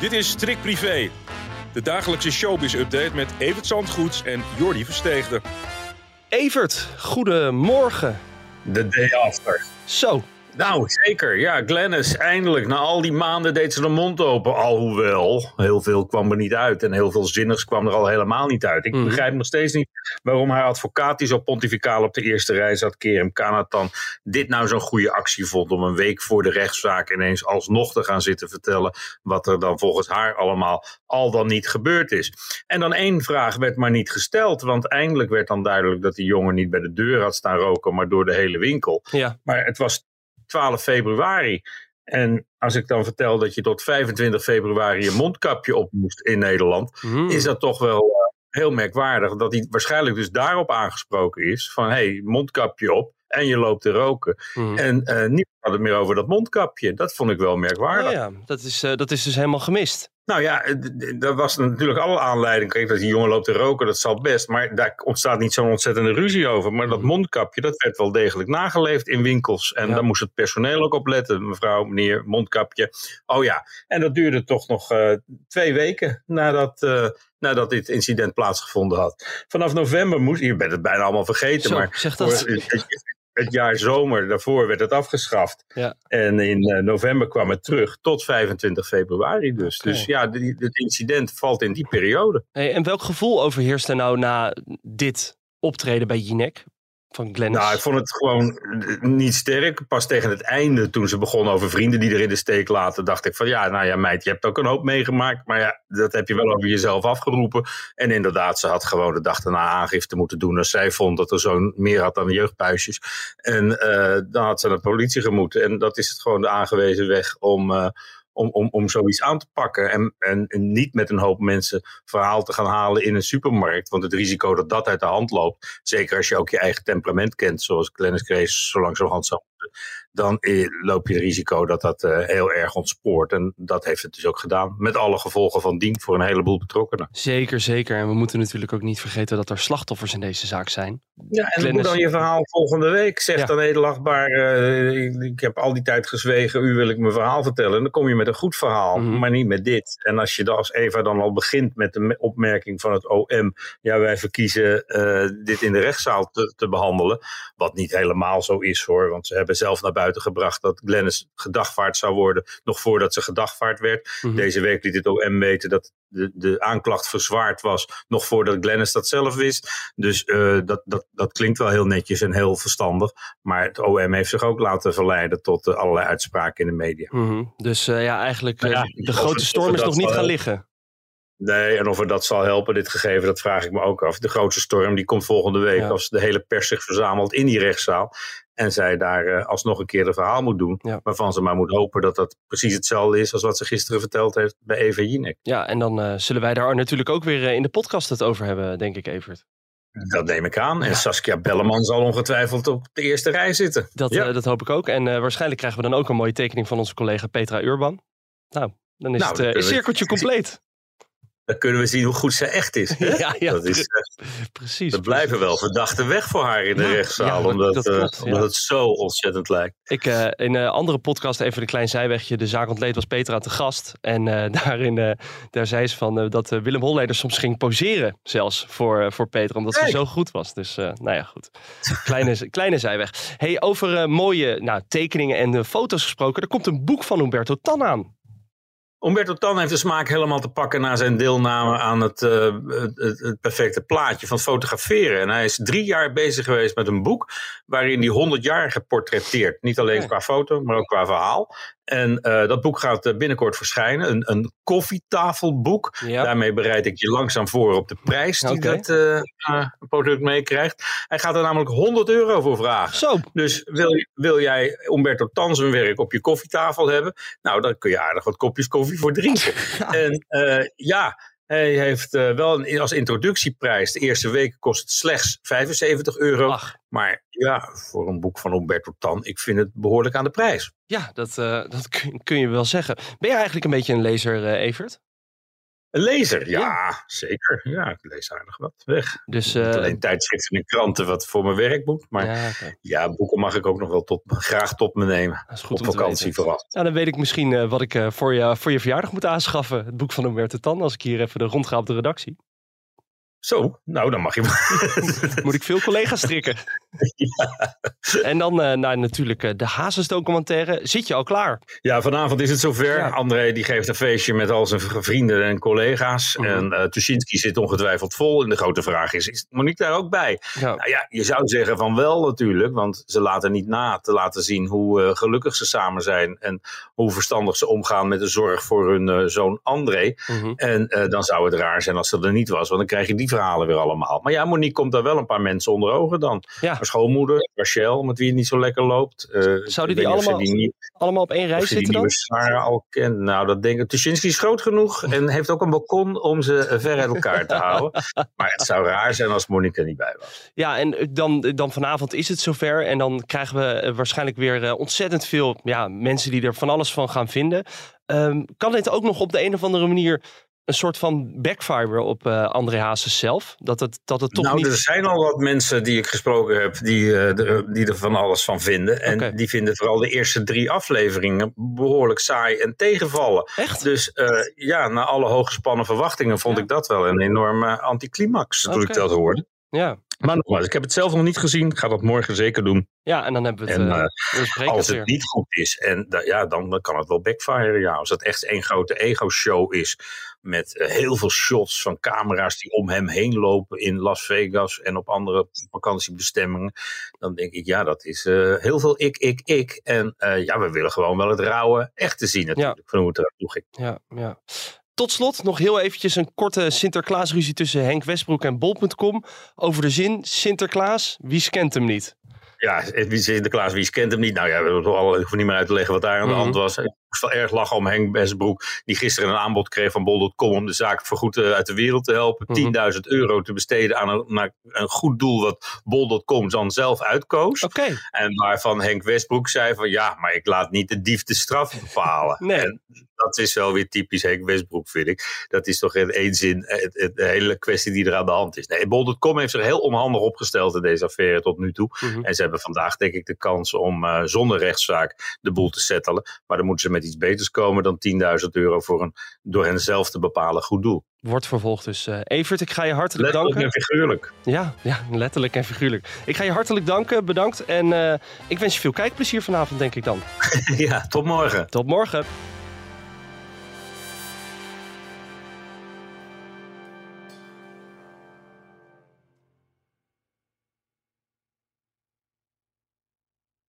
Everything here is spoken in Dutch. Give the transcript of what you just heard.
Dit is Trick Privé, de dagelijkse showbiz-update met Evert Zandgoeds en Jordi Versteegde. Evert, goedemorgen. The day after. Zo, Nou, zeker. Ja, Glennis, eindelijk. Na al die maanden deed ze de mond open. Alhoewel, heel veel kwam er niet uit. En heel veel zinnigs kwam er al helemaal niet uit. Ik Mhm. begrijp nog steeds niet waarom haar advocaat, die zo pontificaal op de eerste rij zat, Kerem Kanatan, dit nou zo'n goede actie vond. Om een week voor de rechtszaak ineens alsnog te gaan zitten vertellen. wat er dan volgens haar allemaal al dan niet gebeurd is. En dan één vraag werd maar niet gesteld. Want eindelijk werd dan duidelijk dat die jongen niet bij de deur had staan roken, maar door de hele winkel. ja. Maar het was 12 februari. En als ik dan vertel dat je tot 25 februari je mondkapje op moest in Nederland, Mhm. is dat toch wel eh, heel merkwaardig. Dat hij waarschijnlijk dus daarop aangesproken is: van hé, hey, mondkapje op en je loopt te roken. Mhm. En eh niemand het meer over dat mondkapje. Dat vond ik wel merkwaardig. Oh ja, dat is, eh, dat is dus helemaal gemist. Nou ja, dat was natuurlijk alle aanleiding. Kijk, dat die jongen loopt te roken, dat zal best. Maar daar ontstaat niet zo'n ontzettende ruzie over. Maar dat mondkapje, dat werd wel degelijk nageleefd in winkels. En Ja. daar moest het personeel ook op letten. Mevrouw, meneer, mondkapje. Oh ja, en dat duurde toch nog eh, twee weken nadat, eh, nadat dit incident plaatsgevonden had. Vanaf november moest, je bent het bijna allemaal vergeten, Zo, maar zeg dat. Het- jaar zomer daarvoor werd het afgeschaft. Ja. En in eh, november kwam het terug tot 25 februari dus. Dus ja, het incident valt in die periode. Hey, en welk gevoel overheerst er nou na dit optreden bij Jinek van Glennis? Nou, ik vond het gewoon eh, niet sterk. Pas tegen het einde, toen ze begon over vrienden die er in de steek laten, dacht ik van ja, nou ja, meid, je hebt ook een hoop meegemaakt. Maar ja, dat heb je wel over jezelf afgeroepen. En inderdaad, ze had gewoon de dag daarna aangifte moeten doen als zij vond dat er zo'n meer had aan jeugdpuisjes. En eh, dan had ze naar de politie gemoeten. En dat is het gewoon de aangewezen weg om. eh, om, om, om zoiets aan te pakken. En, en, niet met een hoop mensen verhaal te gaan halen in een supermarkt. Want het risico dat dat uit de hand loopt. Zeker als je ook je eigen temperament kent. Zoals Glennis Grace zo langzamerhand zou. Dan eh, loop je het risico dat dat eh, heel erg ontspoort. En dat heeft het dus ook gedaan. Met alle gevolgen van dien voor een heleboel betrokkenen. Zeker, zeker. En we moeten natuurlijk ook niet vergeten dat er slachtoffers in deze zaak zijn. Ja, en Glennis- dan je verhaal volgende week. Zeg Ja. dan edelachtbaar, eh, ik, ik heb al die tijd gezwegen, u wil ik mijn verhaal vertellen. En dan kom je met een goed verhaal, Mhm. maar niet met dit. En als je dan als Eva dan al begint met de me- opmerking van het OM, ja wij verkiezen eh, dit in de rechtszaal te, te behandelen. Wat niet helemaal zo is hoor, want ze hebben zelf naar buiten gebracht dat Glennis gedagvaard zou worden, nog voordat ze gedagvaard werd. Mhm. Deze week liet het OM weten dat de, de aanklacht verzwaard was, nog voordat Glennis dat zelf wist. Dus eh, dat, dat, dat klinkt wel heel netjes en heel verstandig. Maar het OM heeft zich ook laten verleiden tot eh, allerlei uitspraken in de media. Mhm. Dus eh, ja, eigenlijk ja, de grote storm is nog niet gaan liggen. Nee, en of er dat zal helpen, dit gegeven, dat vraag ik me ook af. De grootste storm die komt volgende week Ja. als de hele pers zich verzamelt in die rechtszaal. En zij daar eh, alsnog een keer een verhaal moet doen. Ja. Waarvan ze maar moet hopen dat dat precies hetzelfde is als wat ze gisteren verteld heeft bij Eva Jinek. Ja, en dan eh, zullen wij daar natuurlijk ook weer eh, in de podcast het over hebben, denk ik, Evert. Dat neem ik aan. En Saskia Belleman zal ongetwijfeld op de eerste rij zitten. Dat, Ja. dat hoop ik ook. En waarschijnlijk krijgen we dan ook een mooie tekening van onze collega Petra Urban. Nou, dan is Nou, het cirkeltje compleet. Dan kunnen we zien hoe goed ze echt is. Hè? Ja, ja, dat is, eh, Precies. er blijven wel verdachten weg voor haar in de Ja, rechtszaal. ja, omdat dat eh, klopt, omdat het zo ontzettend lijkt. Ik, eh, in een andere podcast, even een klein zijwegje, de zaak ontleed, was Petra te gast. En daarin daar zei ze van, dat Willem Holleder soms ging poseren zelfs voor, voor Petra, omdat ze zo goed was. Dus nou ja, goed. Kleine, kleine zijweg. Hey, over mooie nou, tekeningen en foto's gesproken, er komt een boek van Humberto Tan aan. Umberto Tan heeft de smaak helemaal te pakken na zijn deelname aan het, eh, het, het- het perfecte plaatje van fotograferen. En hij is drie jaar bezig geweest met een boek waarin hij 100 jaar geportretteert. Niet alleen qua foto, maar ook qua verhaal. En uh, dat boek gaat uh, binnenkort verschijnen. Een, een koffietafelboek. Ja. Daarmee bereid ik je langzaam voor op de prijs die dat uh, product meekrijgt. Hij gaat er namelijk 100 euro voor vragen. Zo, Dus wil, wil jij Umberto Tan zijn werk op je koffietafel hebben? Nou, dan kun je aardig wat kopjes koffie voor drinken. En uh, ja, hij heeft uh, wel een, als introductieprijs. De eerste week kost het slechts 75 euro. ach. Maar ja, voor een boek van Umberto Tan, ik vind het behoorlijk aan de prijs. Ja, dat, uh, dat kun, kun, je wel zeggen. Ben jij eigenlijk een beetje een lezer, uh, Evert? Een lezer? Ja, ja, zeker. Ja, ik lees aardig wat weg. Dus, uh, alleen tijdschriften en kranten wat voor mijn werk moet. Maar ja, okay. ja, boeken mag ik ook nog wel tot, graag tot me nemen. Dat is goed Op vakantie vooral. Nou, dan weet ik misschien uh, wat ik uh, voor, je, voor je verjaardag moet aanschaffen. Het boek van Umberto Tan, als ik hier even de rond ga op de redactie. Zo, nou dan mag je Moet ik veel collega's strikken. ja. En dan uh, nou, natuurlijk uh, de Hazes documentaire. Zit je al klaar? Ja, vanavond is het zover. Ja. André die geeft een feestje met al zijn vrienden en collega's. Mhm. En uh, Tuschinski zit ongetwijfeld vol. En de grote vraag is, is Monique daar ook bij? Ja. Nou ja, je zou zeggen van wel natuurlijk. Want ze laten niet na te laten zien hoe uh, gelukkig ze samen zijn. En hoe verstandig ze omgaan met de zorg voor hun uh, zoon André. Mhm. En uh, dan zou het raar zijn als ze er niet was. Want dan krijg je die verhalen weer allemaal. Maar ja, Monique komt daar wel een paar mensen onder ogen dan. Ja. Haar schoonmoeder, Rachel, met wie het niet zo lekker loopt. Uh, Zouden die allemaal, die niet, allemaal op één rij ze die zitten dan? Sarah al kent. Nou, dat denk ik. Tuschinski is groot genoeg en heeft ook een balkon om ze eh, ver uit elkaar te houden. Maar het zou raar zijn als Monique er niet bij was. Ja, en dan, dan vanavond is het zover. En dan krijgen we eh, waarschijnlijk weer ontzettend veel ja, mensen die er van alles van gaan vinden. Um, kan dit ook nog op de een of andere manier een soort van backfire op uh, André Hazes zelf? Dat het, dat het toch nou, niet... er zijn al wat mensen die ik gesproken heb die, uh, de, die er van alles van vinden. En die vinden vooral de eerste drie afleveringen behoorlijk saai en tegenvallen. Echt? Dus uh, ja, na alle hooggespannen verwachtingen vond Ja. ik dat wel een enorme anticlimax toen Oké. ik dat hoorde. Ja. Maar nogmaals, ik heb het zelf nog niet gezien. Ik ga dat morgen zeker doen. ja, en dan hebben we het... En, eh, eh, Als het weer. niet goed is, en da- ja, dan, dan kan het wel backfire. Ja. Als het echt één grote ego-show is. Met eh, heel veel shots van camera's die om hem heen lopen in Las Vegas en op andere vakantiebestemmingen. Dan denk ik, ja, dat is heel veel ik, ik, ik. En ja, we willen gewoon wel het rauwe echte zien natuurlijk. Van hoe het eraan toe ging. Ja, ja. Tot slot nog heel eventjes een korte Sinterklaasruzie tussen Henk Westbroek en Bol.com. Over de zin Sinterklaas, wie scant hem niet? Ja, Sinterklaas, wie kent hem niet? Nou ja, we hoeven hoef niet meer uit te leggen wat daar aan de Mhm. hand was. Ik moest wel erg lachen om Henk Besbroek, die gisteren een aanbod kreeg van Bol.com om de zaak voorgoed eh, uit de wereld te helpen. Mhm. 10.000 euro te besteden aan een, een goed doel wat Bol.com dan zelf uitkoos. En waarvan Henk Westbroek zei van ja, maar ik laat niet de dief de straf bepalen. Nee. En dat is wel weer typisch Henk Westbroek, vind ik. Dat is toch in één zin eh, de hele kwestie die er aan de hand is. Nee, Bol.com heeft zich heel onhandig opgesteld in deze affaire tot nu toe. Mhm. En ze hebben vandaag denk ik de kans om eh, zonder rechtszaak de boel te settelen. Maar dan moeten ze met iets beters komen dan 10.000 euro voor een door hen zelf te bepalen goed doel. wordt vervolgd dus. eh Evert, ik ga je hartelijk Letterlijk danken. en figuurlijk. Ja, ja, letterlijk en figuurlijk. Ik ga je hartelijk danken, bedankt. En eh, ik wens je veel kijkplezier vanavond, denk ik dan. ja, tot morgen. Tot morgen.